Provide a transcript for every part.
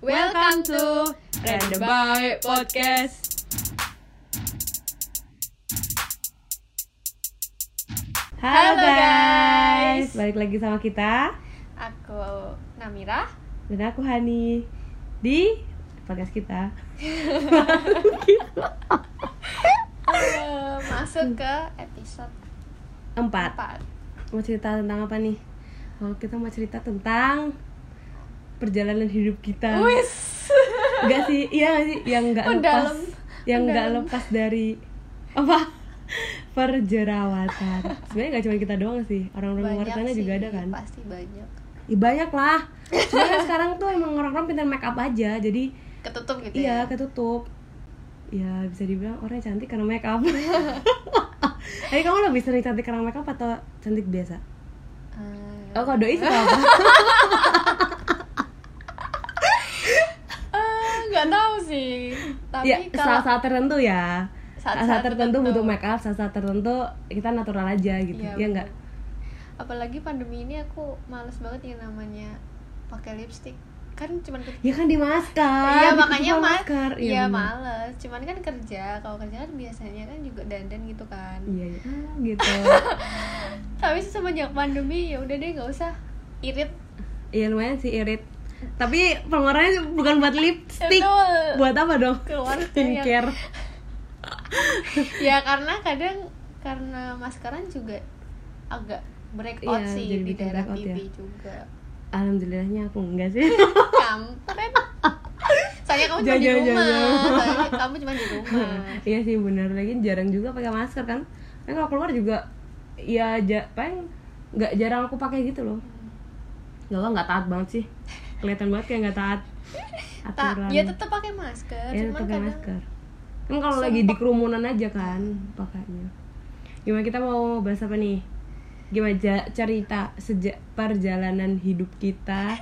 Welcome to Random Boy Podcast. Halo Halo, guys. guys. balik lagi sama kita Aku Namira. dan aku Hani di podcast kita. Masuk ke episode Empat. 4 Mau cerita tentang apa nih? Oh, kita mau cerita tentang perjalanan hidup kita. Wis. Enggak sih, iya nggak sih yang enggak lepas, yang enggak Mendalam. lepas dari apa? Perjerawatan. Sebenarnya nggak cuma kita doang sih, orang-orang luar sana sih, juga ada kan. Pasti banyak. Ya, banyak lah. Cuma kan sekarang tuh emang orang-orang pintar make up aja, jadi Ketutup gitu Iya, ya. ketutup. Ya, bisa dibilang orang cantik karena make up. Tapi kamu lebih sering cantik karena make up atau cantik biasa? Eh, Oh, kalau doi suka apa? eh, nggak tahu sih. Tapi ya, kalau saat-saat tertentu ya. Saat-saat tertentu tertentu. butuh make up, saat-saat tertentu kita natural aja gitu. Iya, Iya enggak? apalagi pandemi ini aku males banget yang namanya pakai lipstick kan cuman Ya kan di masker. Iya makanya mas, masker. iya bener. males. Cuman kan kerja, kalau kerja kan biasanya kan juga dandan gitu kan. Iya, iya. Ah, gitu. Tapi semenjak pandemi ya udah deh nggak usah irit. Iya lumayan sih irit. Tapi pengeluarannya bukan buat lipstick. Betul. Buat apa dong? Keluar Skincare. ya karena kadang karena maskeran juga agak breakout Iya, sih jadi di daerah pipi ya. juga. Alhamdulillahnya aku enggak sih. Kampret. Soalnya kamu cuma di rumah. jangan. Soalnya kamu cuma di rumah. iya sih benar lagi jarang juga pakai masker kan kan kalau keluar juga ya ja, paling nggak jarang aku pakai gitu loh nggak tau nggak taat banget sih kelihatan banget kayak nggak taat aturan. ya tetap pakai masker, ya cuman pakai masker. Kan kalau lagi di kerumunan aja kan pakainya. Gimana kita mau bahas apa nih? Gimana cerita sejak perjalanan hidup kita?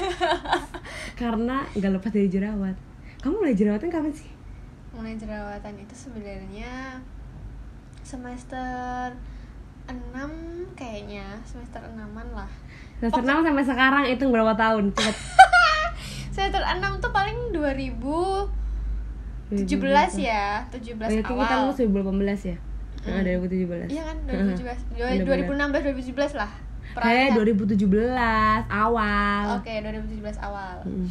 Karena nggak lepas dari jerawat. Kamu mulai jerawatan kapan sih? Mulai jerawatan itu sebenarnya semester 6 kayaknya semester 6-an lah Semester 6 sampai sekarang itu berapa tahun? Cepet semester 6 tuh paling 2017 ya 17 Berarti kita awal lulus 2018 ya? Heeh, 2017 iya kan Heeh. 2017 Bener-bener. 2016 2017 lah Eh, Peralihan. 2017 awal oke 2017 awal Mm.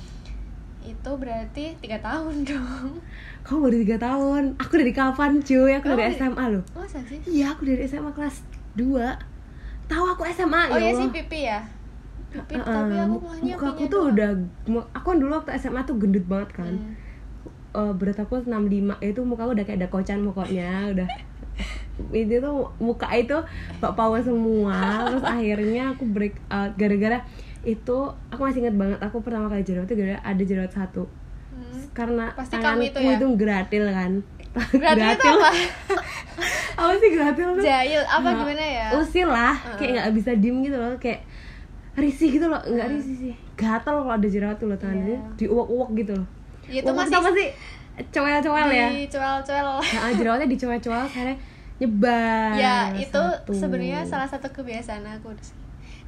itu berarti tiga tahun dong Kamu baru 3 tahun Aku dari kapan cuy? Aku Kamu dari SMA loh masa sih Iya aku dari SMA kelas 2 Tahu aku SMA oh ya iya Allah. sih pipi ya pipi Heeh, tapi aku muka aku tuh doang. udah Aku kan dulu waktu SMA tuh gendut banget kan Hmm. Eh, Berat aku 65 Itu muka aku udah kayak ada kocan mukanya Udah itu tuh muka itu bak power semua terus akhirnya aku break out gara-gara itu aku masih inget banget aku pertama kali jerawat itu gara ada jerawat satu Hmm. karena Pasti tanganku itu ya? gratil kan Gratil itu apa? apa sih gratil tuh Jahil apa Nah, gimana ya? usil lah kayak nggak bisa diem gitu loh kayak risih gitu loh nggak risih sih gatel kalau ada jerawat tuh loh tangannya Iya. diuak-uak gitu loh Ya, itu masih apa sih coel-coel ya di cuel-cuel. nah, jerawatnya dicoel-coel akhirnya nyebar ya, itu sebenarnya salah satu kebiasaan aku.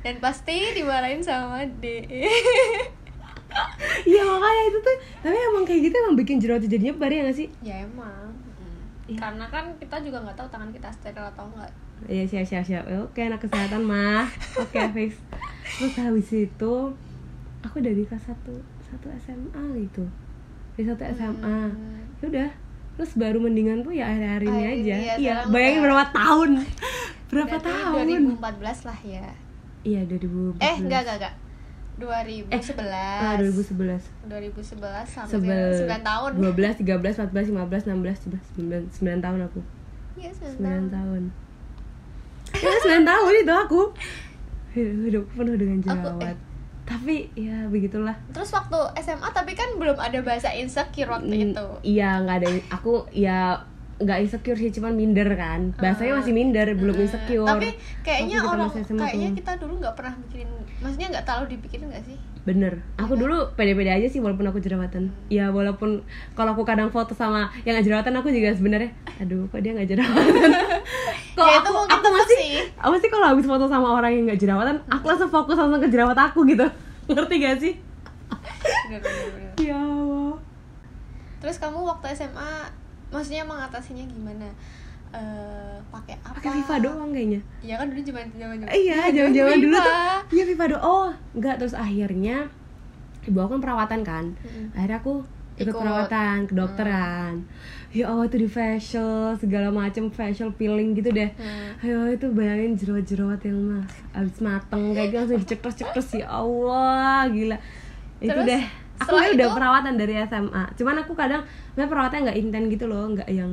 Dan pasti dimarahin sama D. Iya makanya itu tuh Tapi emang kayak gitu emang bikin jerawat jadi nyebar ya gak sih? ya emang. Iya. Karena kan kita juga nggak tahu tangan kita steril atau enggak. Iya siap siap siap. Oke anak kesehatan mah. Oke fix. Terus habis itu Aku dari kelas 1 satu SMA gitu. Dari satu SMA Hmm. Yaudah Terus baru mendingan tuh ya akhir-akhir ini Akhir ini aja ya, Iya bayangin udah- berapa tahun? Berapa tahun? 2014 lah ya. Iya 2014 Eh, enggak enggak enggak. 2011. Ah 2011 2011 sampai Sebel 9 tahun. 12, 13, 14, 15, 16, 17, 9, 9 tahun aku. Iya, 9 9 tahun. tahun Ya 9 tahun itu aku Hidup penuh dengan Aku- eh. jerawat Tapi ya begitulah Terus waktu SMA tapi kan belum ada bahasa insecure waktu itu. Iya nggak ada Aku ya nggak insecure sih cuman minder kan. Bahasanya masih minder belum Eh, insecure. Tapi kayaknya orang kayaknya tuh. kita dulu nggak pernah mikirin, maksudnya nggak terlalu dipikirin nggak sih? Bener, aku dulu pede-pede aja sih walaupun aku jerawatan. Ya walaupun kalau aku kadang foto sama yang nggak jerawatan aku juga sebenarnya Aduh kok dia nggak jerawatan? Kok Ya, aku, aku masih, sih. apa sih kalau habis foto sama orang yang nggak jerawatan Aku langsung fokus langsung ke jerawat aku gitu. Ngerti gak sih? bener bener bener. Ya Allah. Terus kamu waktu SMA maksudnya mengatasinya gimana? Eh, pakai apa? Pakai FIFA doang kayaknya. Ya kan dulu zaman zaman iya zaman zaman dulu tuh. Iya FIFA doang oh enggak. Terus akhirnya ibu aku kan perawatan kan. Mm-mm. akhirnya aku ikut, Ikut. perawatan kedokteran. Ya Allah itu di facial segala macam facial peeling gitu deh. Hmm. ayo itu bayangin jerawat-jerawat yang mas abis mateng kayak gitu langsung dicekres-cekres ya Allah gila. Itu Terus, deh aku setelah ya udah itu- perawatan dari SMA cuman aku kadang memang perawatannya nggak intens gitu loh nggak yang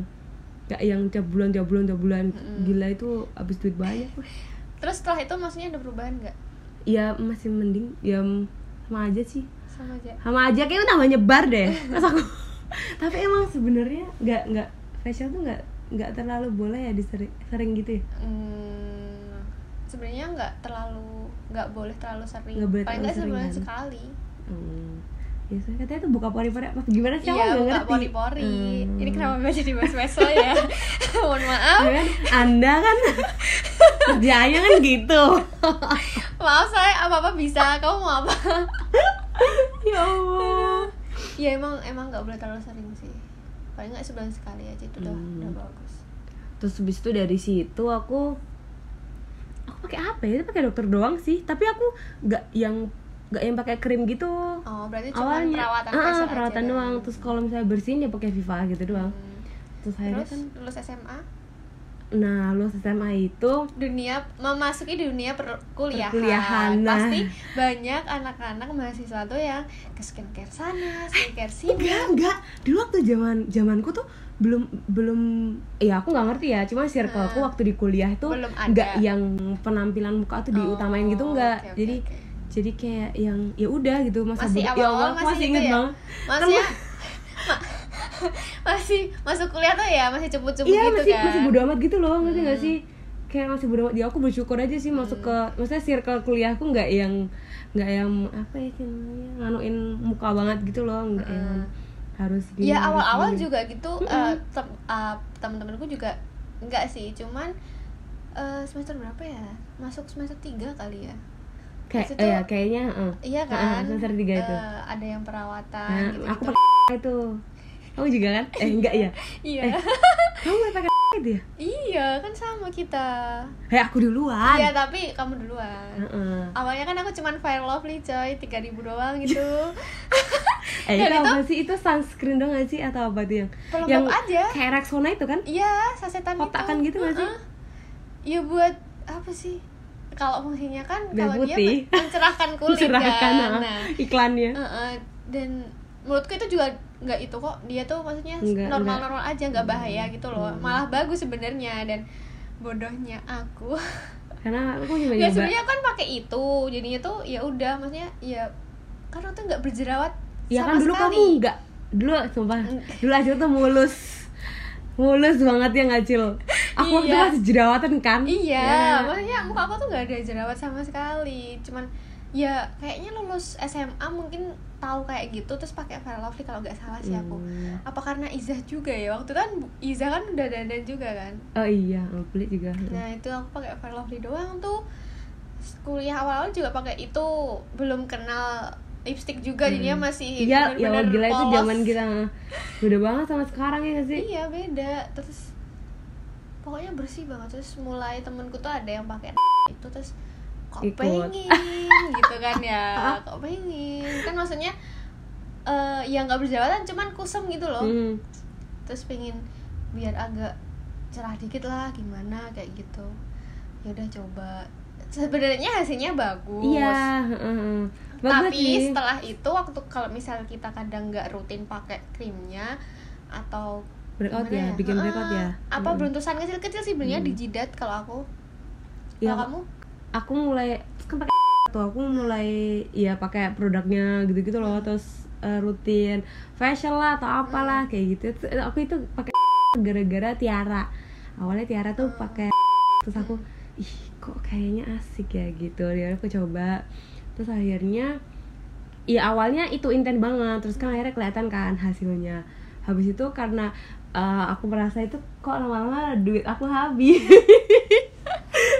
nggak yang tiap bulan tiap bulan tiap bulan. Gila itu abis duit banyak. Terus setelah itu maksudnya ada perubahan nggak? Ya masih mending ya sama aja sih. Sama aja. Sama aja kayaknya tambah nyebar deh. Terus aku tapi emang sebenarnya nggak nggak facial tuh nggak nggak terlalu boleh ya disering sering gitu ya? Hmm, sebenarnya nggak terlalu nggak boleh terlalu sering. Nggak boleh paling nggak sebulan kan? sekali. Hmm. Ya saya katanya tuh buka pori-pori apa? Gimana sih iya buka ngerti. pori-pori. Hmm. ini kenapa gue jadi bahas-bahas ya? Mohon maaf. Ya kan? anda kan kerjanya kan gitu. Maaf saya apa apa bisa. Kamu mau apa? Ya Allah. Ya emang emang nggak boleh terlalu sering sih. Paling nggak sebulan sekali aja itu udah Hmm. udah bagus. Terus habis itu dari situ aku aku pakai apa ya? Pakai dokter doang sih. Tapi aku nggak yang nggak yang pakai krim gitu. Oh berarti cuma awalnya. perawatan ah, facial perawatan aja doang. Terus kalau misalnya bersihin ya pakai Viva gitu doang. Hmm. terus akhirnya terus kan lulus SMA nah lulus SMA itu dunia memasuki dunia perkuliahan, Perkuliahan, nah. pasti banyak anak-anak mahasiswa tuh yang ke skincare sana, skincare sini. enggak enggak. Dulu waktu zaman zamanku tuh belum belum ya aku nggak ngerti ya. Cuma circleku Ah. waktu di kuliah itu nggak yang penampilan muka tuh diutamain gitu Oh, enggak oke, oke, jadi oke. Jadi kayak yang ya udah gitu masa Masih awal-awal ya Allah, aku masih masih gitu inget ya? banget Masih Kan ya? ma- masih masuk kuliah tuh ya masih cepet-cepet iya gitu masih kan. masih bodo amat gitu loh ngerti nggak Hmm. sih kayak masih bodo amat ya aku bersyukur aja sih masuk ke maksudnya circle kuliahku nggak yang nggak yang apa ya namanya nganuin muka banget gitu loh nggak yang Hmm. harus gini Ya awal-awal gini. juga gitu eh, tem- eh, temen-temenku juga enggak sih, cuman eh, semester berapa ya? Masuk semester 3 kali ya. Kayak Maksud eh, ya tuh- kayaknya heeh. Iya kan? semester tiga itu. Eh, ada yang perawatan Nah, gitu, aku pakai itu kamu juga kan eh enggak ya Iya. kamu nggak pakai itu ya iya, kan sama kita. eh aku duluan Iya, tapi kamu duluan. Heeh. Awalnya kan aku cuman Fire Lovely coy, 3000 doang gitu. eh itu itu- apa sih itu sunscreen dong gak sih atau apa tuh yang Pelembab yang aja. kayak Rexona itu kan Iya, sasetan Kotakan itu. gitu nggak sih? Heeh. Iya buat apa sih? Kalau fungsinya kan kalau dia mencerahkan kulit Mencerahkan, kan. Nah, iklannya heeh. dan menurutku itu juga nggak itu kok. Dia tuh maksudnya Nggak- normal-normal aja, nggak bahaya gitu loh. Hmm. Malah bagus sebenarnya dan bodohnya aku. karena aku juga ya sebenarnya kan pakai itu. Jadinya tuh ya udah maksudnya ya karena tuh nggak berjerawat ya sama kan dulu sekali. kamu enggak dulu sumpah dulu aja tuh mulus mulus banget ya ngacil aku waktu Iya. masih jerawatan kan Iya, Ya. maksudnya muka aku tuh nggak ada jerawat sama sekali. Cuman ya kayaknya lulus SMA mungkin tahu kayak gitu terus pakai Fire Lovely kalau nggak salah sih aku. Hmm. Apa karena Iza juga ya? Waktu kan Iza kan udah dandan juga kan. oh iya beli juga Nah, itu aku pakai Fire Lovely doang tuh. Kuliah awal-awal juga pakai itu, belum kenal lipstick juga jadinya masih iya ya bener-bener gila itu polos. zaman kita beda banget sama sekarang ya sih Iya, beda. Terus pokoknya bersih banget terus mulai temenku tuh ada yang pakai itu terus kok Ikut. pengen gitu kan ya kok pengen kan maksudnya eh ya nggak berjerawatan cuman kusem gitu loh Hmm. terus pengen biar agak cerah dikit lah gimana kayak gitu ya udah coba sebenarnya hasilnya bagus iya heeh. Bagus tapi sih. setelah itu waktu kalau misal kita kadang nggak rutin pakai krimnya atau breakout gimana ya? bikin breakout ya? Apa Mm. beruntusan kecil-kecil sih sebenarnya Mm. di jidat kalau aku. Ya, kalau kamu? aku mulai kan pakai tuh aku mulai ya pakai produknya gitu-gitu loh. Terus eh, rutin facial lah atau apalah kayak gitu. Terus, aku itu pakai gara-gara Tiara. Awalnya Tiara tuh pakai terus aku ih kok kayaknya asik ya? Gitu. Ya aku coba terus akhirnya ya awalnya itu intent banget. Terus kan akhirnya kelihatan kan hasilnya. Habis itu karena eh, aku merasa itu kok lama-lama duit aku habis.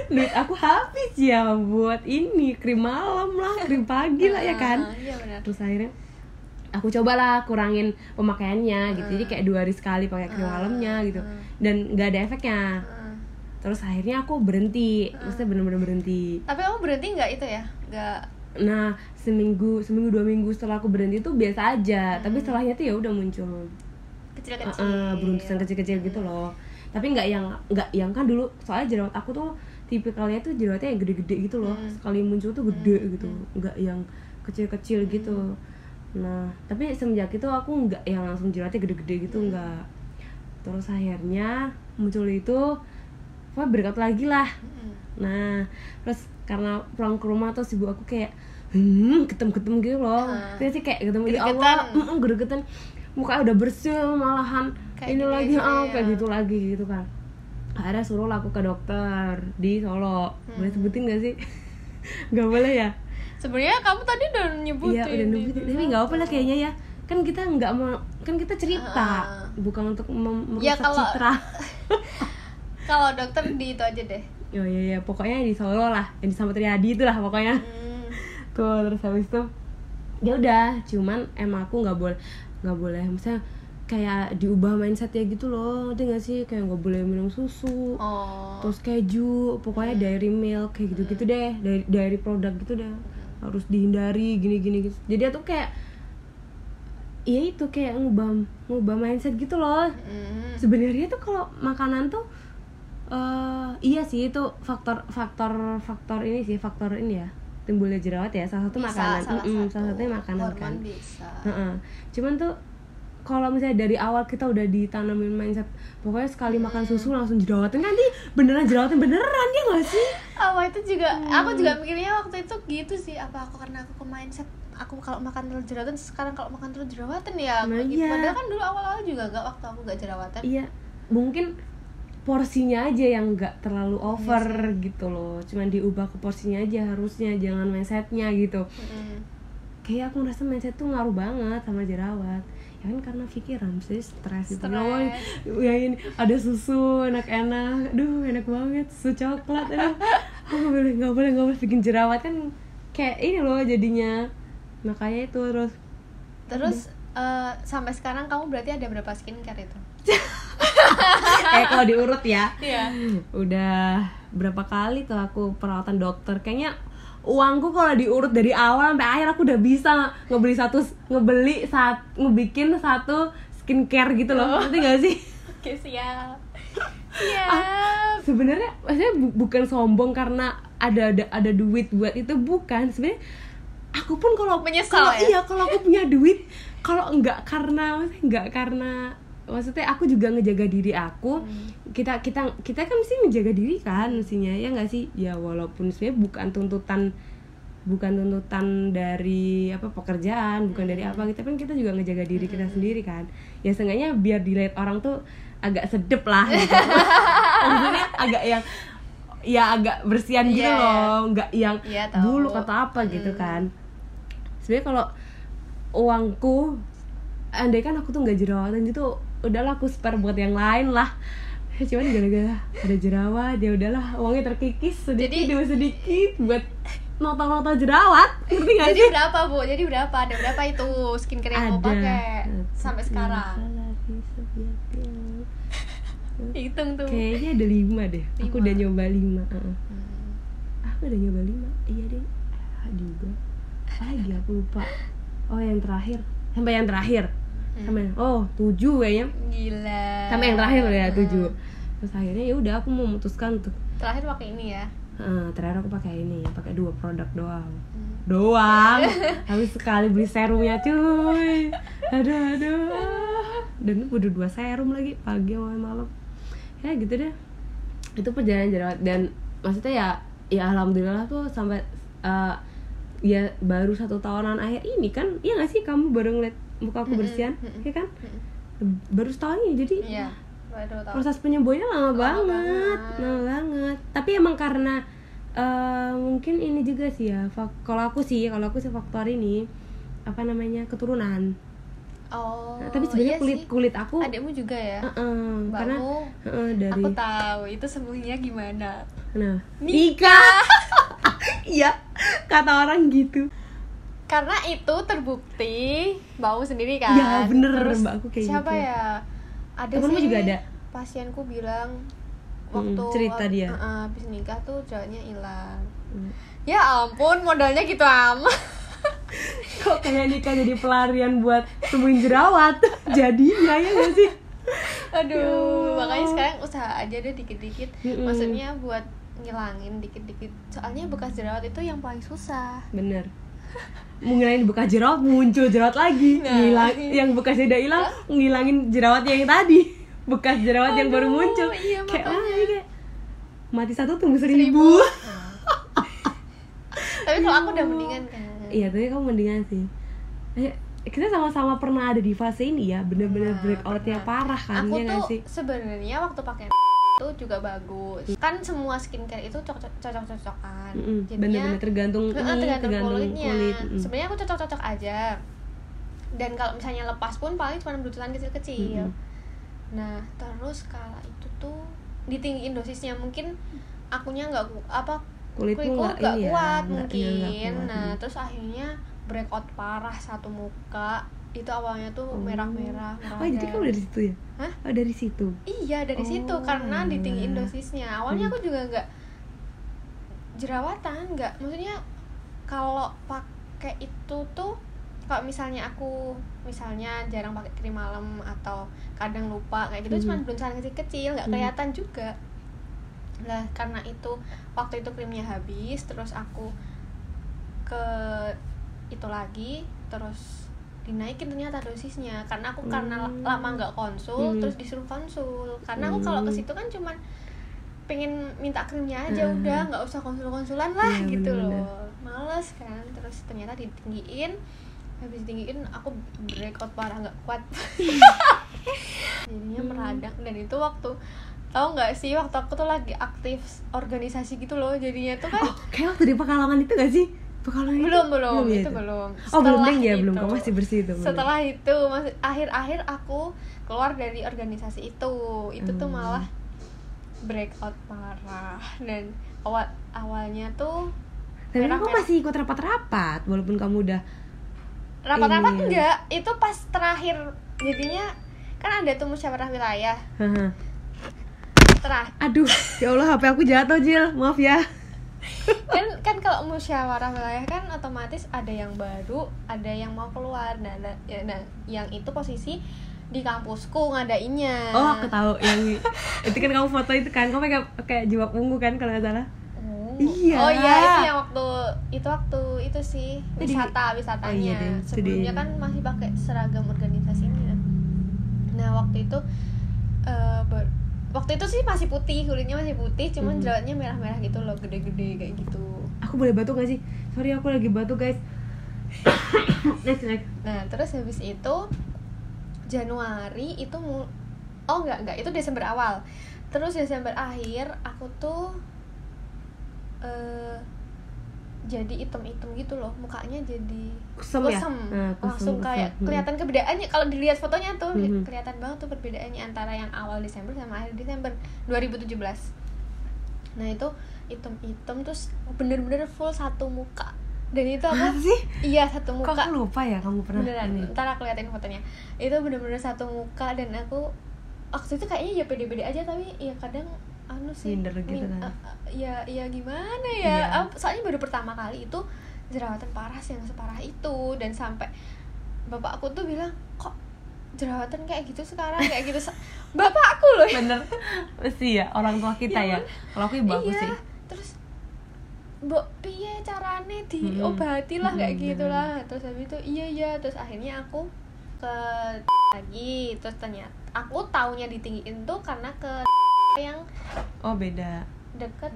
Duit aku habis ya buat ini krim malam lah krim pagi lah ya kan? Ah, iya benar. Terus akhirnya aku cobalah kurangin pemakaiannya gitu. Jadi Hmm. kayak dua hari sekali pakai krim Hmm, malamnya gitu. Dan nggak ada efeknya. Terus akhirnya aku berhenti. Maksudnya bener-bener berhenti. Tapi kamu berhenti nggak itu ya? Nggak nah seminggu seminggu dua minggu setelah aku berhenti tuh biasa aja. Hmm. tapi setelahnya tuh ya udah muncul. Kecil-kecil. Uh, beruntusan kecil-kecil gitu loh. Tapi nggak yang nggak yang kan dulu soalnya jerawat aku tuh tipikalnya tuh jerawatnya yang gede-gede gitu loh. Hmm. sekali muncul tuh gede gitu. Nggak yang kecil-kecil gitu. Nah tapi semenjak itu aku nggak yang langsung jerawatnya gede-gede gitu nggak. Terus akhirnya muncul itu wah berkat lagi lah. Mm-mm. Nah, terus karena pulang ke rumah terus ibu aku kayak hmm, ketem-ketem gitu loh. Terus sih kayak ketemu Gregetan. Allah, mm, mm, gregetan. Muka udah bersih malahan Kayak ini gini lagi ah, ya. kayak gitu lagi gitu kan. Akhirnya suruh lah aku ke dokter di Solo. Boleh sebutin gak sih? gak boleh ya? sebenarnya kamu tadi udah nyebutin Iya udah itu. tapi nggak apa lah kayaknya ya. Kan kita nggak mau, kan kita cerita, Ah. bukan untuk mem- Ya, kalau- citra. kalau dokter di itu aja deh Oh iya iya, pokoknya di Solo lah, yang di Sama Triadi itu lah pokoknya. Hmm. tuh terus habis itu ya udah cuman emang aku nggak boleh nggak boleh misalnya kayak diubah mindset ya gitu loh ngerti nggak sih? Kayak nggak boleh minum susu oh. terus keju pokoknya dairy milk kayak gitu gitu deh dari dairy produk gitu deh. Harus dihindari gini gini gitu. Jadi aku kayak ya itu kayak ngubah ngubah mindset gitu loh. Hmm. sebenarnya tuh kalau makanan tuh eh iya sih itu faktor faktor faktor ini sih faktor ini ya timbulnya jerawat ya salah satu Bisa, makanan salah Mm-mm, satu. salah satunya makanan Hormon kan bisa Heeh. cuman tuh kalau misalnya dari awal kita udah ditanamin mindset pokoknya sekali makan susu langsung jerawatan kan nanti beneran jerawatan beneran ya gak sih apa itu juga aku Hmm. juga mikirnya waktu itu gitu sih apa aku karena aku ke mindset aku kalau makan telur jerawatan sekarang kalau makan telur jerawatan ya Nah, gitu. iya. padahal kan dulu awal-awal juga gak waktu aku gak jerawatan iya mungkin porsinya aja yang nggak terlalu Iya over gitu loh. Cuman diubah ke porsinya aja harusnya jangan mindsetnya gitu. Mm-mm. kayak aku ngerasa mindset tuh ngaruh banget sama jerawat. Ya kan karena pikiran sih stres gitu. Stres. Ngomong, ya ini ada susu enak-enak. Aduh enak banget susu coklat aduh. Oh, nggak boleh nggak boleh nggak boleh bikin jerawat. Kan kayak ini loh jadinya. Makanya itu terus. Terus eh, sampai sekarang kamu berarti ada berapa skincare itu eh kalau diurut ya. Iya. Udah berapa kali tuh aku perawatan dokter. Kayaknya uangku kalau diurut dari awal sampai akhir aku udah bisa ngebeli satu ngebeli saat ngebikin satu skincare gitu loh. Ngerti gak sih? Oke siap. Siap. sebenarnya maksudnya bu- bukan sombong karena ada ada ada duit buat itu bukan. Sebenarnya aku pun kalau Menyesal kalau ya? iya kalau aku punya duit kalau enggak karena enggak karena maksudnya aku juga ngejaga diri aku. Kita kita kita kan mesti menjaga diri kan mestinya ya nggak sih? Ya walaupun sebenarnya bukan tuntutan bukan tuntutan dari apa pekerjaan bukan dari apa kita kan kita juga ngejaga diri kita sendiri kan. Ya seenggaknya biar dilihat orang tuh agak sedep lah gitu. maksudnya agak yang ya agak bersihan gitu Iya, iya. loh nggak yang Iya, tahu. buluk atau apa gitu kan. Sebenarnya kalau uangku andai kan aku tuh nggak jerawatan gitu udahlah aku spare buat yang lain lah. Cuman gara-gara ada jerawat ya udahlah uangnya terkikis sedikit Jadi- demi sedikit buat nota-nota jerawat. Ngerti gak jadi sih? berapa bu? Jadi berapa? Ada berapa itu skincare yang mau pakai sampai sekarang? Hitung tuh. Kayaknya ada lima deh. Aku Lima. udah nyoba lima. Hmm. aku udah nyoba lima. Iya deh ah, juga. Apa lagi? Aku lupa. Oh yang terakhir. Sampai yang terakhir sampai oh tujuh kayaknya. Gila. Sampai yang terakhir ya tujuh. Terus akhirnya ya udah aku memutuskan untuk terakhir pakai ini ya? Eh, terakhir aku pakai ini pakai dua produk doang. Hmm. doang. Habis sekali beli serumnya cuy. Aduh aduh. Dan udah dua serum lagi pagi sama malam. Ya gitu deh. Itu perjalanan jerawat dan maksudnya ya ya alhamdulillah tuh sampai eh, ya baru satu tahunan akhir ini kan. Iya gak sih? Kamu baru ngeliat muka aku bersihan mm-mm. ya kan baru setahun ini jadi iya baru tahu proses penyembuhannya lama, banget, banget. lama banget. Tapi emang karena eh, mungkin ini juga sih ya. Kalau aku sih, kalau aku sih faktor ini apa namanya keturunan. oh Nah, tapi sebenarnya iya kulit sih. kulit aku, adikmu juga ya eh, karena Mbakmu, eh, dari aku tahu itu sembuhnya gimana nah nikah Iya, kata orang gitu. Karena itu terbukti bau sendiri kan Ya, bener, Terus mbakku kayak siapa gitu. ya ada Temenmu sih juga ada? pasienku bilang Mm, waktu cerita dia. uh, uh, habis nikah tuh jerawatnya hilang Hmm. ya ampun modalnya gitu amat kok kayak nikah jadi pelarian buat temuin jerawat jadinya ya gak sih aduh Ya. makanya sekarang usaha aja deh dikit-dikit Mm-mm. maksudnya buat ngilangin dikit-dikit soalnya bekas jerawat itu yang paling susah bener ngilangin bekas jerawat muncul jerawat lagi. Nah. ngilang yang bekasnya udah hilang ngilangin jerawatnya yang tadi. Bekas jerawat yang baru Aduh, muncul. iya, kayak kayak mati satu tumbuh seribu, tapi kalau aku udah mendingan kan. Iya tapi kamu mendingan sih. Eh, kita sama-sama pernah ada di fase ini ya. Bener-bener Nah, breakoutnya parah kan aku ya tuh sebenarnya waktu pakai itu juga bagus. Kan semua skincare itu cocok-cocokan. Mm-mm, jadinya bener-bener tergantung ini tergantung, tergantung kulitnya. kulit. Mm. sebenarnya aku cocok-cocok aja. Dan kalau misalnya lepas pun paling cuma berututan kecil-kecil. Mm-mm. nah terus kala itu tuh ditinggiin dosisnya. Mungkin akunya nggak apa kulitku nggak nggak ini ya, kuat mungkin iya, nggak kuat. nah terus akhirnya breakout parah satu muka itu awalnya tuh Oh. merah-merah oh jadi meradang. kamu dari situ ya Hah? oh dari situ Iya dari Oh, situ karena ditinggiin dosisnya. Awalnya Hmm. aku juga nggak jerawatan, nggak. Maksudnya kalau pakai itu tuh kalau misalnya aku misalnya jarang pakai krim malam atau kadang lupa kayak gitu Hmm. cuma berusaha kecil-kecil nggak Hmm. kelihatan juga. Lah karena itu waktu itu krimnya habis terus aku ke itu lagi terus dinaikin ternyata dosisnya karena aku karena Hmm. lama nggak konsul Hmm. terus disuruh konsul karena aku kalau ke Hmm. situ kan cuman pengen minta krimnya aja Hmm. udah nggak usah konsul-konsulan lah Iya, gitu bener-bener. loh males kan terus ternyata ditinggiin habis ditinggiin aku breakout parah nggak kuat jadinya Hmm. meradang dan itu waktu tahu nggak sih waktu aku tuh lagi aktif organisasi gitu loh jadinya tuh kan oh kayak waktu di pekalongan itu gak sih pekalongan belum itu? belum ya itu belum. Oh belum. Setelah deng ya? belum. Itu- kamu masih bersih itu? Belum. setelah itu masih akhir-akhir aku keluar dari organisasi itu. Itu tuh Hmm. malah breakout parah. Dan awal awalnya tuh tapi kamu masih ikut rapat-rapat? Walaupun kamu udah rapat-rapat Ini. enggak. Itu pas terakhir. Jadinya kan ada tuh musyawarah wilayah. Terakhir aduh ya Allah HP aku jatuh Jil. Maaf ya kan kan kalau musyawarah wilayah kan otomatis ada yang baru ada yang mau keluar nah, nah, ya, nah yang itu posisi di kampusku ngadainnya oh aku tahu yang itu kan kamu foto itu kan kamu pakai kayak jilbab ungu kan kalau nggak salah Oh. Iya. Oh iya itu yang waktu itu waktu itu sih wisata Oh, wisatanya. iya deh, itu Sebelumnya kan masih pakai seragam organisasinya. Nah waktu itu eh, ber- waktu itu sih masih putih kulitnya masih putih, cuman Mhm. jerawatnya merah-merah gitu loh, gede-gede kayak gitu. aku boleh batuk gak sih sorry aku lagi batuk guys next next Nah terus habis itu Januari itu mu oh enggak enggak itu Desember awal. Terus Desember akhir aku tuh eh jadi item-item gitu loh mukanya jadi kusem ya? Nah, kusem, langsung kusem. kayak Hmm. kelihatan perbedaannya kalau dilihat fotonya tuh Mhm. kelihatan banget tuh perbedaannya antara yang awal Desember sama akhir Desember 2017 nah itu item-item terus bener-bener full satu muka. Dan itu Hah, aku sih? Iya satu kok muka. aku lupa ya kamu pernah beneran ini? ntar aku liatin fotonya. Itu bener-bener satu muka dan aku waktu itu kayaknya ya pede-pede aja tapi ya kadang anu sih Minder gitu min- kan. a- ya ya gimana ya. Am- soalnya baru pertama kali itu jerawatan parah sih yang separah itu. Dan sampai bapakku tuh bilang kok jerawatan kayak gitu sekarang? Kayak gitu Se- bapakku loh. Bener. Mesti ya orang tua kita Ya, ya. kalau aku ibu aku iya. sih. Terus mbok piye carane? Diobati lah kayak Mm-mm, gitu bener. lah terus habis itu iya iya. Terus akhirnya aku ke lagi. Terus ternyata aku taunya ditinggiin tuh karena ke yang oh beda. deket.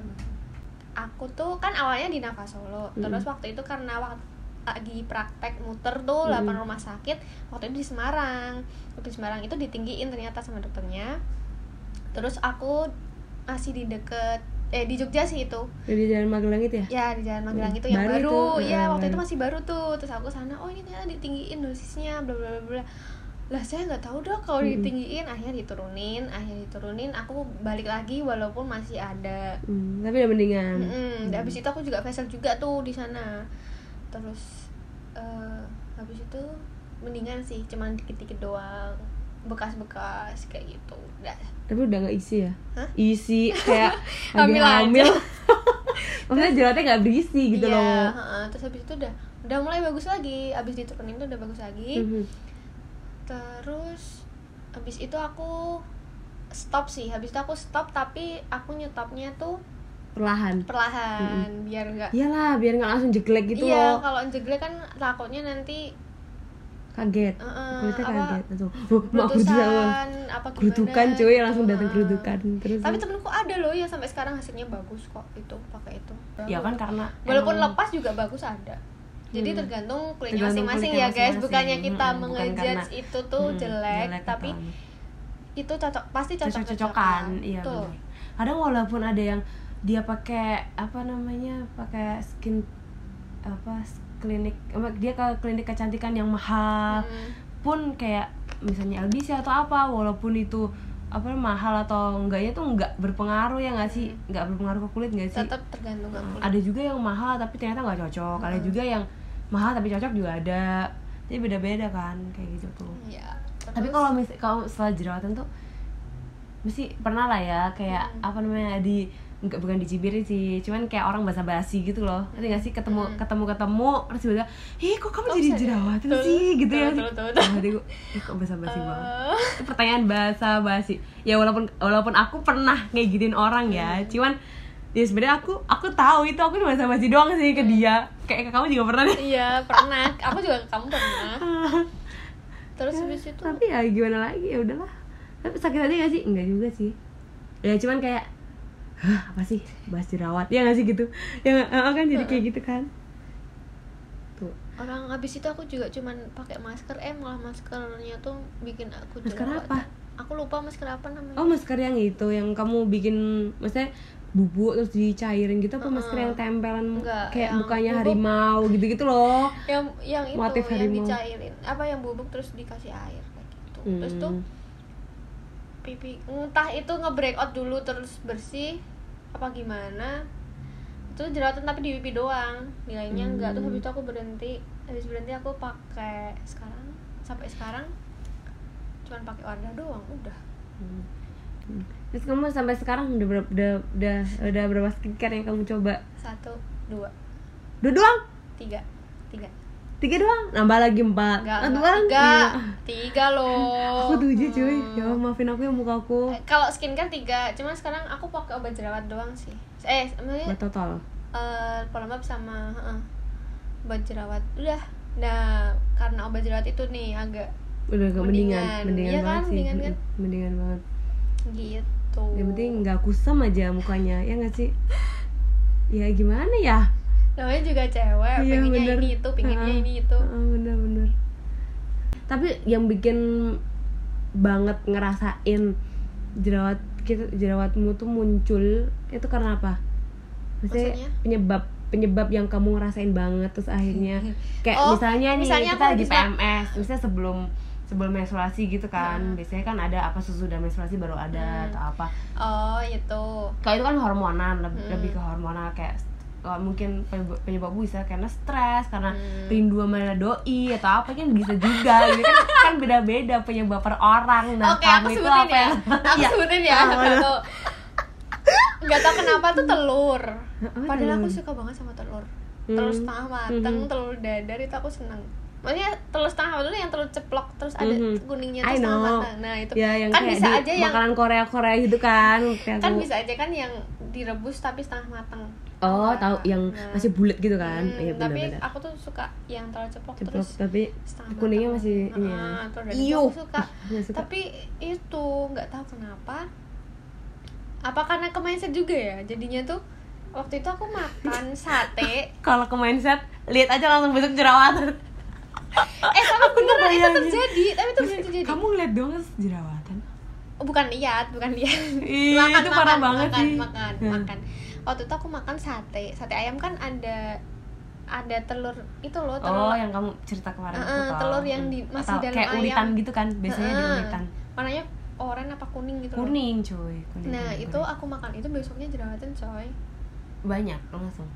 Aku tuh kan awalnya di Nafas Solo. Mm-mm. terus waktu itu karena waktu lagi praktek muter tuh Mm-mm. 8 rumah sakit waktu itu di Semarang. Waktu di Semarang itu ditinggiin ternyata sama dokternya. Terus aku masih di deket eh di Jogja sih itu. Di jalan Magelang itu ya? Ya di Jalan Magelang Hmm, itu yang baru baru, itu, ya eh, waktu itu masih baru tuh. Terus aku sana oh ini ternyata ditinggiin dosisnya bla bla bla lah saya nggak tahu dong kalau Mm-mm. ditinggiin akhirnya diturunin akhirnya diturunin aku balik lagi walaupun masih ada Hmm, tapi udah mendingan Mm-mm. Dan Habis itu aku juga facial juga tuh di sana. Terus eh, habis itu mendingan sih cuman dikit-dikit doang bekas-bekas kayak gitu udah tapi udah nggak isi ya Hah? isi kayak Hamil hamil maksudnya jerawatnya nggak berisi gitu Iya, loh heeh. terus habis itu udah udah mulai bagus lagi habis diturunin tuh udah bagus lagi Mhm. Terus habis itu aku stop sih. Habis itu aku stop tapi aku nyetopnya tuh perlahan. perlahan biar nggak iyalah biar nggak langsung jeglek gitu iya loh. kalau jeglek kan takutnya nanti kaget. Heeh, kulitnya apa, kaget. Langsung oh, kerutukan letusan apa gimana kerutukan cuy langsung datang Heeh. kerutukan terus tapi temenku ada loh yang sampai sekarang hasilnya bagus kok itu pakai itu. Ya kan karena walaupun emang- lepas juga bagus ada jadi Hmm. tergantung kulitnya masing-masing ya guys. bukannya kita Mm-mm, bukan mengejudge itu tuh Mm, jelek, tapi atau apa. itu cocok pasti cocok cocok-cocokan iya tuh benar kadang walaupun ada yang dia pakai apa namanya pakai skin apa klinik dia ke klinik kecantikan yang mahal pun kayak misalnya LBC atau apa walaupun itu apa mahal atau enggaknya tuh enggak berpengaruh ya nggak sih? Enggak berpengaruh ke kulit nggak sih? Tetap tergantung ke kulit. Ada juga yang mahal tapi ternyata nggak cocok. Ada juga yang mahal tapi cocok juga ada jadi beda-beda kan kayak gitu tuh ya tapi kalau mis kalau setelah jerawatan tuh mesti pernah lah ya kayak Hmm. apa namanya di nggak bukan dicibirin sih cuman kayak orang basa-basi gitu loh nanti nggak sih ketemu ketemu ketemu terus tiba-tiba kok kamu Hmm. Kok jadi ya? jerawatan Tuh, sih gitu tuh, ya tuh, tuh, tuh. Dia- ih, kok basa-basi banget Eh, itu pertanyaan basa-basi ya walaupun walaupun aku pernah gituin orang ya Hmm. cuman ya sebenarnya aku aku tahu itu aku cuma basa-basi doang sih ke dia. Kayak ke kamu juga pernah deh. Iya pernah. Aku juga ke kamu pernah. Terus habis itu? tapi ya gimana lagi? Ya udahlah. Tapi sakit hati gak sih? Enggak juga sih. Ya cuman kayak Hah, apa sih? Bahas jerawat. Ya gak sih gitu? Ya? Eh, kan jadi kayak gitu kan. Tuh. Orang habis itu aku juga cuman pakai masker. Eh malah maskernya tuh bikin aku Masker apa? aku lupa masker apa namanya. Oh masker yang itu yang kamu bikin maksudnya bubuk terus dicairin gitu apa masker yang tempelan Enggak, kayak yang mukanya bubuk. harimau gitu gitu loh yang yang itu Motif yang harimau. dicairin apa yang bubuk terus dikasih air kayak gitu terus tuh Hmm. pipi entah itu nge-breakout dulu terus bersih apa gimana itu jerawatan tapi di pipi doang nilainya enggak terus Hmm. habis itu aku berhenti habis berhenti aku pakai sekarang sampai sekarang cuman pakai warna doang udah Hmm. Hmm. terus kamu sampai sekarang udah berapa udah udah, udah berapa skincare yang kamu coba? Satu dua. Dua doang? Tiga tiga. Tiga doang? Nambah lagi empat. Enggak Ah, enggak, tiga. Gila. tiga loh. Aku tujuh cuy. Ya maafin aku ya muka aku. Eh, kalau skincare tiga. Cuman sekarang aku pakai obat jerawat doang sih. Eh maksudnya total? eh pelembab sama heeh, obat jerawat. Udah. Nah karena obat jerawat itu nih agak udah agak mendingan. Mendingan. mendingan Iya kan, banget sih. Mendingan kan? Mendingan banget gitu yang penting nggak kusam aja mukanya ya nggak sih ya gimana ya namanya juga cewek Iya, pengennya bener. ini itu pengennya Ha-ha. ini itu Ah, bener bener tapi yang bikin banget ngerasain jerawat kita jerawatmu tuh muncul itu karena apa maksudnya, Maksudnya? penyebab penyebab yang kamu ngerasain banget terus akhirnya kayak Oh, misalnya nih misalnya kita lagi PMS misalnya sebelum sebelum menstruasi gitu kan Hmm. biasanya kan ada apa sesudah menstruasi baru ada atau apa oh itu kalau itu kan hormonan lebih, Hmm. lebih ke hormonal kayak mungkin penyebab, penyebab bisa karena stres karena Hmm. rindu sama doi atau apa kan bisa juga gitu kan kan beda-beda penyebab per orang nah oke aku kamu itu apa ya yang aku Iya. sebutin ya Ah, nggak tahu kenapa tuh telur padahal aku telur. suka banget sama telur telur Hmm. setengah mateng Mhm. telur dadar itu aku seneng maksudnya telur setengah mateng yang telur ceplok terus ada Mhm. kuningnya I tuh setengah matang. Nah itu. Ya yang kan bisa aja yang makanan Korea Korea gitu kan kan bisa aja kan yang direbus tapi setengah matang. Oh Nah, tahu yang nah. masih bulat gitu kan? Hmm, iya tapi aku tuh suka yang telur ceplok, ceplok terus tapi setengah kuningnya matang. masih ya. Ah, Iyuh. aku suka. Suka. tapi itu nggak tahu kenapa. Apa karena ke mindset juga ya? Jadinya tuh waktu itu aku makan sate. Kalau ke mindset lihat aja langsung besok jerawatan eh tapi beneran itu terjadi tapi itu beneran terjadi kamu ngeliat doang jerawatan Oh, bukan lihat bukan lihat Ih, itu parah banget makan, sih. makan Hmm. makan waktu itu aku makan sate sate ayam kan ada ada telur itu loh telur Oh, yang kamu cerita kemarin Heeh, itu telur yang di- masih Atau dalam kayak ayam. ulitan gitu kan, biasanya di Heeh. ulitan. warnanya oranye apa kuning gitu loh. Kuning, cuy. Kuning, nah kuning, itu kuning. aku makan itu besoknya jerawatan coy banyak langsung.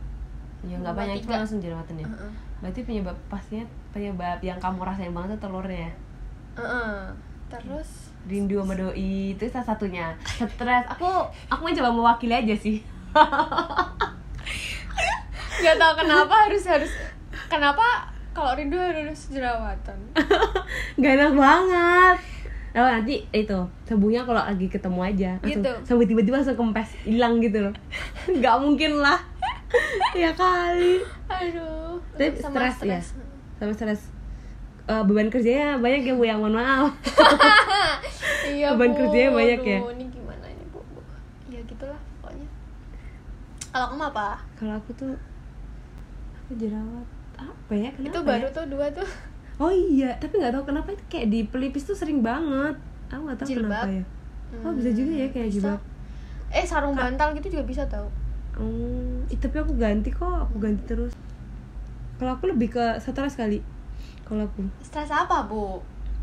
ya nggak banyak cuma langsung jerawatan ya Heeh. Berarti penyebab pastinya penyebab yang kamu rasain banget tuh telurnya? Ya Heeh. terus? Rindu sama doi itu salah satunya. Stres. Aku aku mencoba mewakili aja sih. Nggak tahu kenapa harus harus kenapa kalau rindu harus jerawatan? Gak enak banget. Oh nanti itu sembuhnya kalau lagi ketemu aja langsung Gitu. sembuh tiba-tiba langsung kempes hilang gitu loh. Gak mungkin lah ya kali. Aduh. Tapi sama stres ya. stres. sama stres. Eh, beban kerjanya banyak ya bu yang mohon maaf. Iya Beban Bu. kerjanya banyak ya? Aduh, ini gimana ini bu, bu. Ya gitulah pokoknya. Kalau kamu apa? Kalau aku tuh aku jerawat. Apa ya? Kenapa itu baru ya? tuh dua tuh. Oh iya tapi nggak tahu kenapa itu kayak di pelipis tuh sering banget. Aku nggak tahu Jilbab. kenapa ya. Oh bisa juga ya kayak bisa. jilbab. Eh sarung bantal gitu juga bisa tau Oh, ih, tapi aku ganti kok, aku ganti terus. Kalau aku lebih ke stres kali. Kalau aku. stres apa bu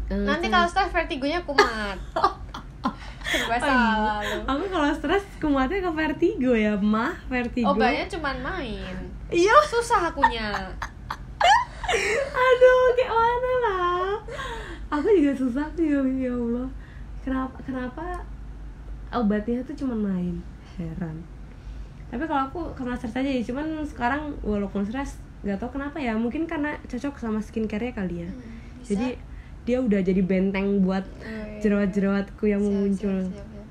Eh, nanti kalau stres vertigonya kumat serba Oh, iya. salah Aku kalau stres kumatnya ke vertigo ya, mah vertigo. obatnya cuman main Iya. susah akunya Aduh, kayak mana lah. Aku juga susah sih ya ya Allah. Kenapa kenapa obatnya tuh cuma main? Heran. Tapi kalau aku karena stres aja ya, cuman sekarang walaupun stres nggak tahu kenapa ya, mungkin karena cocok sama skincare-nya kali ya. Hmm, bisa. Jadi dia udah jadi benteng buat Oh, iya. jerawat-jerawatku yang Siap, muncul. siap, siap, siap.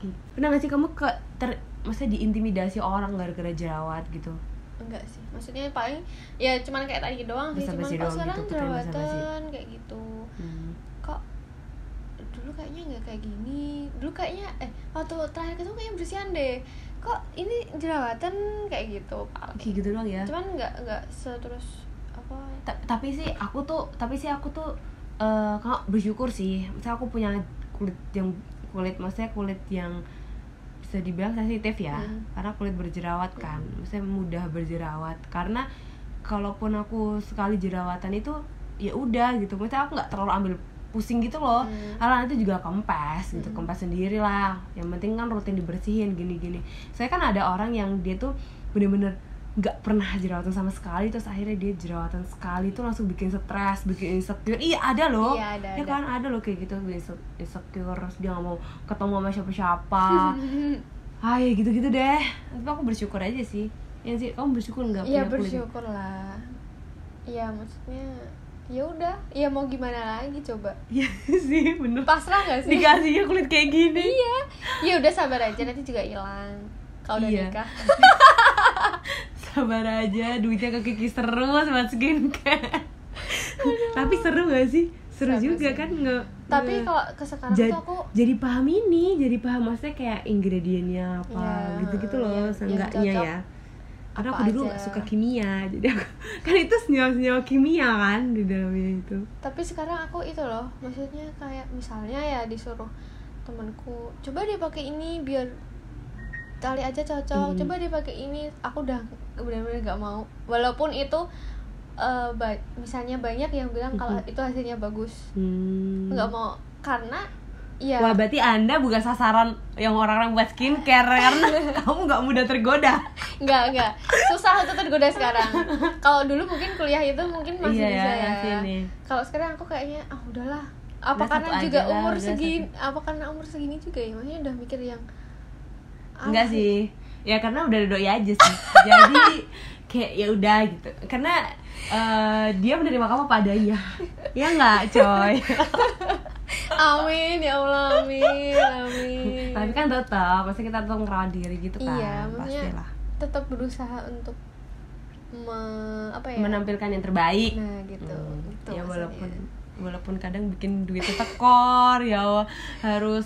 Gitu. Pernah gak sih kamu ke ter, maksudnya diintimidasi orang gara-gara jerawat gitu? enggak sih maksudnya paling ya cuman kayak tadi doang sih cuman kok doang sekarang gitu, jerawatan kayak gitu Hmm. kok dulu kayaknya nggak kayak gini dulu kayaknya eh waktu terakhir ketemu kayaknya bersihan deh kok ini jerawatan kayak gitu paling. Kayak gitu doang ya. cuman nggak nggak seterus apa Ta- tapi sih aku tuh, tapi sih aku tuh eh kalau bersyukur sih. Misalnya aku punya kulit yang kulit maksudnya kulit yang bisa dibilang sensitif ya Hmm. karena kulit berjerawat kan maksudnya mudah berjerawat karena kalaupun aku sekali jerawatan itu ya udah gitu maksudnya aku nggak terlalu ambil pusing gitu loh. Hmm. karena nanti juga kempes gitu Hmm. kempes sendiri lah. Yang penting kan rutin dibersihin gini-gini. Saya kan ada orang yang dia tuh bener-bener nggak pernah jerawatan sama sekali terus akhirnya dia jerawatan sekali tuh langsung bikin stres bikin insecure. Iya ada loh. Iya, ada, ya ada. kan? Ada loh kayak gitu insecure terus dia nggak mau ketemu sama siapa-siapa. Ya gitu-gitu deh. Tapi aku bersyukur aja sih. Yang sih kamu bersyukur nggak Iya punya kulit? bersyukur lah iya maksudnya ya udah ya mau gimana lagi coba? Iya sih bener. Pasrah nggak sih? Dikasihnya kulit kayak gini. Iya. Ya udah sabar aja nanti juga hilang. Kalau udah Iya. nikah. Sabar aja duitnya ke Kiki terus buat skincare. Tapi seru gak sih? Seru, Seru juga sih. kan nggak tapi kalau ke sekarang jadi, tuh aku jadi paham ini jadi paham maksudnya kayak ingredientnya apa Iya, gitu-gitu loh yang- yang seenggaknya cocok. ya karena aku dulu aja. gak suka kimia jadi aku kan itu senyawa-senyawa kimia kan di dalamnya itu tapi sekarang aku itu loh maksudnya kayak misalnya ya disuruh temanku coba dia pakai ini biar kali aja cocok Hmm. coba dia pakai ini aku udah benar-benar nggak mau walaupun itu eh, ba- misalnya banyak yang bilang kalau itu hasilnya bagus hmm. nggak mau karena ya Wah berarti anda bukan sasaran yang orang-orang buat skincare karena kamu nggak mudah tergoda. nggak nggak. Susah untuk tergoda sekarang. Kalau dulu mungkin kuliah itu mungkin masih Iya bisa ya, ya kalau sekarang aku kayaknya ah udahlah. Apa Udah karena satu juga lah, umur segini apa karena umur segini juga ya? Maksudnya udah mikir yang Enggak ah, sih. Ya karena udah ada doi aja sih. Jadi kayak ya udah gitu. Karena eh, dia menerima kamu padanya. Ya nggak, coy. amin ya allah amin amin Tapi kan tetap, pasti kita tetap ngerawat diri gitu kan. iya Pastilah. tetap berusaha untuk me, apa ya Menampilkan yang terbaik. nah gitu Hmm, Itu ya maksudnya. walaupun walaupun kadang bikin duit tekor ya harus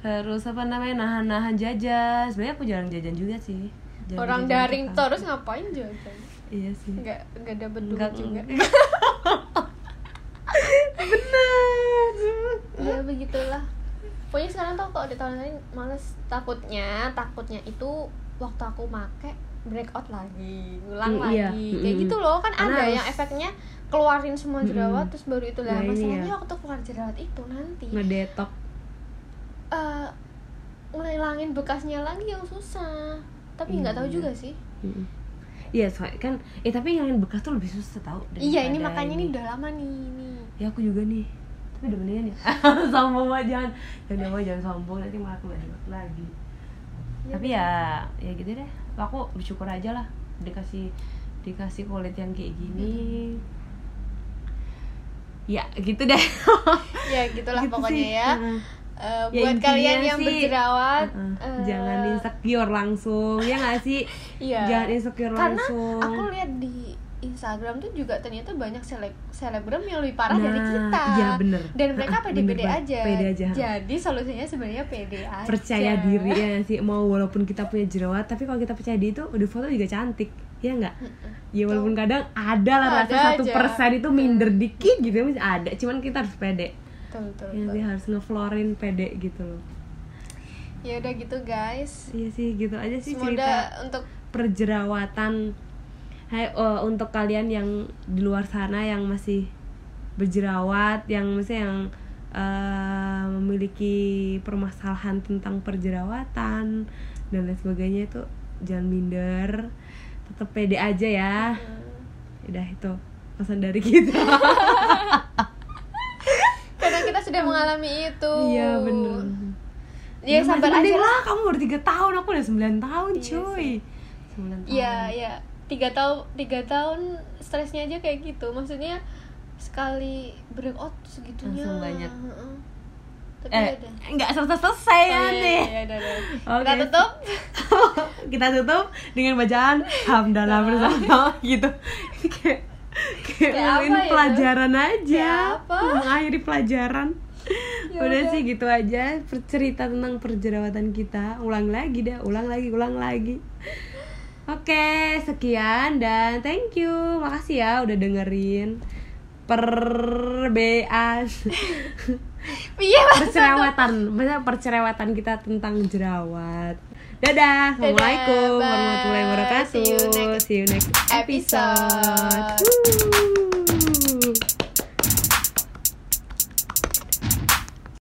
harus apa namanya nahan-nahan jajan sebenarnya aku jarang jajan juga sih Jarang orang daring kan. terus ngapain jajan iya sih. Nggak nggak dapet duit juga. Benar. Ya begitulah. Pokoknya sekarang tuh kalau di tahun lain males. Takutnya takutnya itu waktu aku make breakout lagi ngulang Hmm, iya. lagi. Kayak Mm-mm. gitu loh kan Karena ada harus- yang efeknya keluarin semua jerawat Mm-mm. terus baru itu. Lah Nah, masalahnya ya. waktu keluar jerawat itu nanti ngedetok eh ngilangin bekasnya lagi yang susah tapi nggak tahu Iya. juga sih. Iya, soalnya kan eh tapi ngilangin bekas tuh lebih susah tau iya ini makanya ini udah lama nih ini Ya aku juga nih. Tapi udah mendingan ya. sombong banget jangan. Jangan jangan, jangan sombong nanti malah aku lagi. Iya, tapi ya ya gitu deh. Aku bersyukur aja lah dikasih dikasih kulit yang kayak gini. Ya, gitu deh. ya gitulah Gitu pokoknya sih. ya. Eh, Ya, buat kalian yang sih, berjerawat Heeh, eh, jangan insecure langsung ya nggak sih? Iya. jangan insecure karena langsung. aku lihat di Instagram tuh juga ternyata banyak seleb selebgram yang lebih parah dari Nah, kita. iya, bener. dan mereka pede-pede aja. Pede aja. jadi solusinya sebenarnya pede aja. Percaya diri ya sih? Mau walaupun kita punya jerawat tapi kalau kita percaya diri itu udah foto juga cantik ya nggak? Ya walaupun kadang ada lah rasa satu persen itu minder dikit gitu masih ada. Cuman kita harus pede betul betul, ya betul. harus ngeflorin pede gitu loh. Ya udah gitu guys. Iya sih gitu aja sih semoga cerita untuk perjerawatan. Hai, eh, untuk kalian yang di luar sana yang masih berjerawat yang masih yang eh, memiliki permasalahan tentang perjerawatan dan lain sebagainya itu jangan minder. Tetap pede aja ya. Udah itu pesan dari kita sudah mengalami itu iya bener ya masih sabar aja lah kamu baru tiga tahun aku udah 9 tahun Iya cuy 9 tahun Iya, iya. Tiga tahun, tiga tahun stresnya aja kayak gitu. Maksudnya sekali breakout segitunya. Langsung banyak. Tapi eh ya udah. nggak selesai selesai Oh, ya iya, nih iya, udah. Oke. Kita tutup. kita tutup dengan bacaan hamdalah bersama gitu kayak kayak apa ya? pelajaran aja. Apa? mengakhiri pelajaran. Ya udah sih gitu aja cerita tentang perjerawatan kita. Ulang lagi dah ulang lagi ulang lagi. Oke sekian dan thank you. Makasih ya udah dengerin perbeas Iya, percerewatan percerewatan kita tentang jerawat dadah assalamualaikum warahmatullahi wabarakatuh See you next see you next episode.